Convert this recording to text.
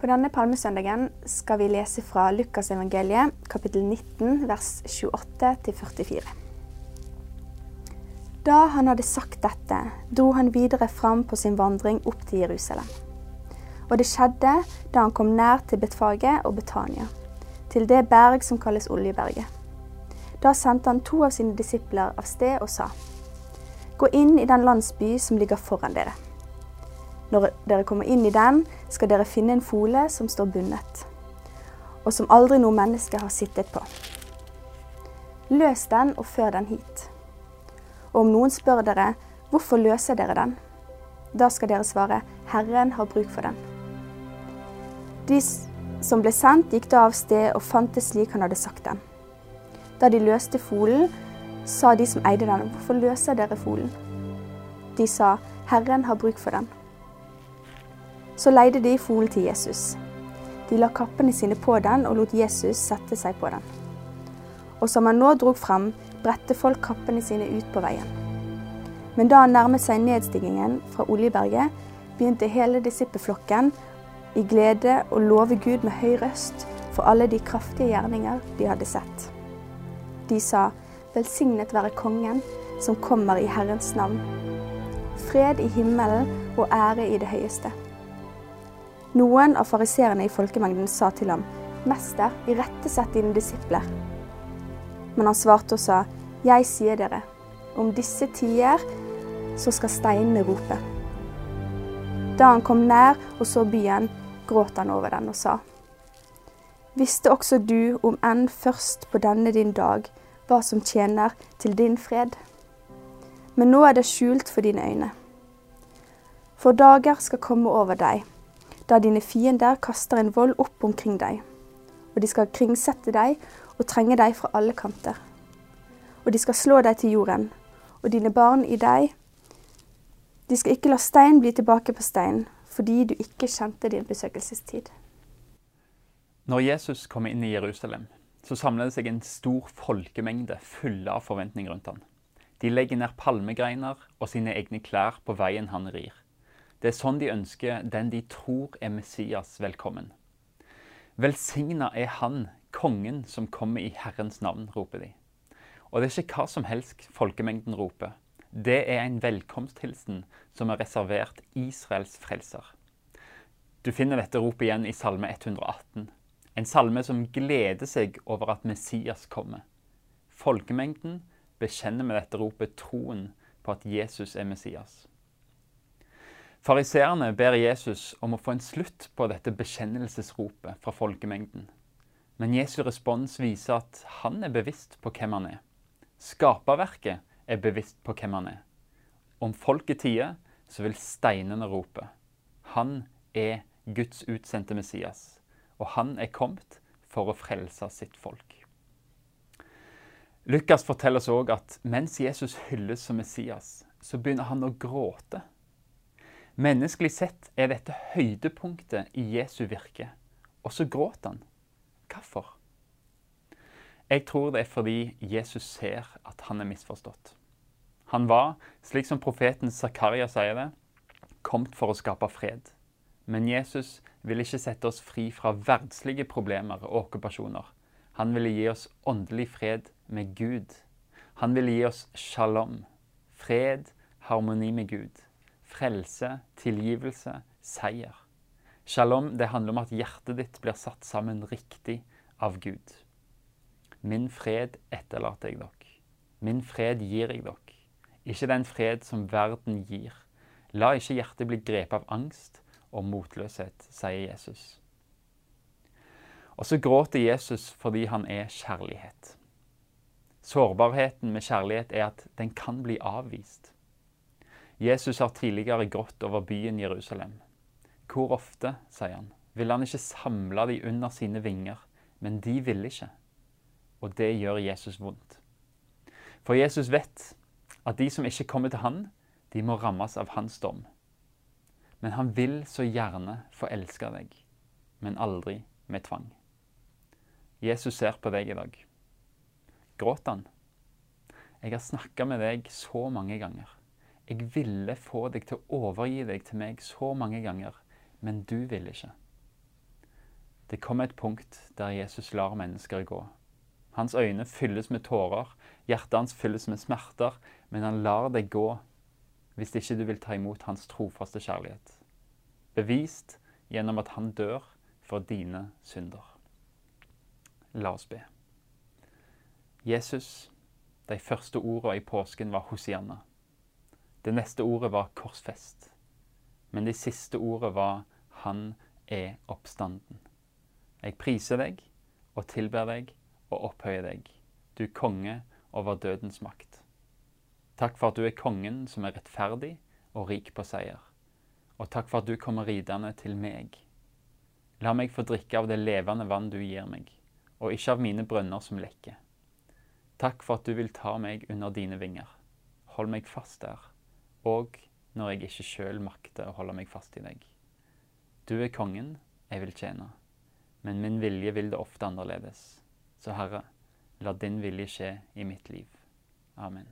På denne palmesøndagen skal vi lese fra Lukasevangeliet kapittel 19 vers 28-44. Da han hadde sagt dette, dro han videre fram på sin vandring opp til Jerusalem. Og det skjedde da han kom nær til Betfage og Betania, til det berg som kalles Oljeberget. Da sendte han to av sine disipler av sted og sa:" Gå inn i den landsby som ligger foran dere. Når dere kommer inn i den, skal dere finne en fole som står bundet, og som aldri noe menneske har sittet på. Løs den og før den hit. Og om noen spør dere, hvorfor løser dere den? Da skal dere svare, Herren har bruk for den. De som ble sendt, gikk da av sted og fant det slik han hadde sagt den. Da de løste folen, sa de som eide den, hvorfor løser dere folen? De sa, Herren har bruk for den. Så leide de folen til Jesus. De la kappene sine på den og lot Jesus sette seg på den. Og som han nå drog frem, bredte folk kappene sine ut på veien. Men da han nærmet seg nedstigningen fra Oljeberget, begynte hele disippelflokken i glede å love Gud med høy røst for alle de kraftige gjerninger de hadde sett. De sa, Velsignet være Kongen som kommer i Herrens navn. Fred i himmelen og ære i det høyeste. Noen av fariseerne i folkemengden sa til ham, Mester, irettesett dine disipler. Men han svarte og sa, Jeg sier dere, om disse tider, så skal steinene rope. Da han kom nær og så byen, gråt han over den og sa, Visste også du, om enn først på denne din dag, hva som tjener til din fred? Men nå er det skjult for dine øyne. For dager skal komme over deg, da dine fiender kaster en vold opp omkring deg, og de skal kringsette deg og trenge deg fra alle kanter. Og de skal slå deg til jorden, og dine barn i deg, de skal ikke la stein bli tilbake på stein, fordi du ikke kjente din besøkelsestid. Når Jesus kommer inn i Jerusalem, så samler det seg en stor folkemengde fulle av forventning rundt ham. De legger ned palmegreiner og sine egne klær på veien han rir. Det er sånn de ønsker den de tror er Messias, velkommen. Velsigna er han, kongen som kommer i Herrens navn, roper de. Og det er ikke hva som helst folkemengden roper. Det er en velkomsthilsen som er reservert Israels frelser. Du finner dette ropet igjen i Salme 118. En salme som gleder seg over at Messias kommer. Folkemengden bekjenner med dette ropet troen på at Jesus er Messias. Fariseerne ber Jesus om å få en slutt på dette bekjennelsesropet fra folkemengden. Men Jesu respons viser at han er bevisst på hvem han er. Skaperverket er bevisst på hvem han er. Om folket tier, så vil steinene rope. Han er Guds utsendte Messias og han er kommet for å frelse sitt folk. Lukas forteller oss òg at mens Jesus hylles som Messias, så begynner han å gråte. Menneskelig sett er dette høydepunktet i Jesu virke, og så gråter han. Hvorfor? Jeg tror det er fordi Jesus ser at han er misforstått. Han var, slik som profeten Zakaria sier det, kommet for å skape fred. Men Jesus vil ikke sette oss fri fra verdslige problemer og okkupasjoner. Han ville gi oss åndelig fred med Gud. Han ville gi oss shalom, fred, harmoni med Gud. Frelse, tilgivelse, seier. Shalom det handler om at hjertet ditt blir satt sammen riktig av Gud. Min fred etterlater jeg dere. Min fred gir jeg dere. Ikke den fred som verden gir. La ikke hjertet bli grepet av angst, og motløshet, sier Jesus. Og så gråter Jesus fordi han er kjærlighet. Sårbarheten med kjærlighet er at den kan bli avvist. Jesus har tidligere grått over byen Jerusalem. Hvor ofte, sier han, ville han ikke samle de under sine vinger, men de ville ikke. Og det gjør Jesus vondt. For Jesus vet at de som ikke kommer til han, de må rammes av hans dom. Men han vil så gjerne få elske deg, men aldri med tvang. Jesus ser på deg i dag. Gråt han? Jeg har snakka med deg så mange ganger. Jeg ville få deg til å overgi deg til meg så mange ganger, men du ville ikke. Det kommer et punkt der Jesus lar mennesker gå. Hans øyne fylles med tårer, hjertet hans fylles med smerter, men han lar deg gå hvis ikke du vil ta imot hans trofaste kjærlighet. Bevist gjennom at han dør for dine synder. La oss be. Jesus, de første ordene i påsken var Hosianna. Det neste ordet var korsfest. Men det siste ordet var Han er oppstanden. Jeg priser deg og tilber deg og opphøyer deg, du konge over dødens makt. Takk for at du er kongen som er rettferdig og rik på seier. Og takk for at du kommer ridende til meg. La meg få drikke av det levende vann du gir meg, og ikke av mine brønner som lekker. Takk for at du vil ta meg under dine vinger. Hold meg fast der, og når jeg ikke sjøl makter å holde meg fast i deg. Du er kongen jeg vil tjene men min vilje vil det ofte annerledes. Så Herre, la din vilje skje i mitt liv. Amen.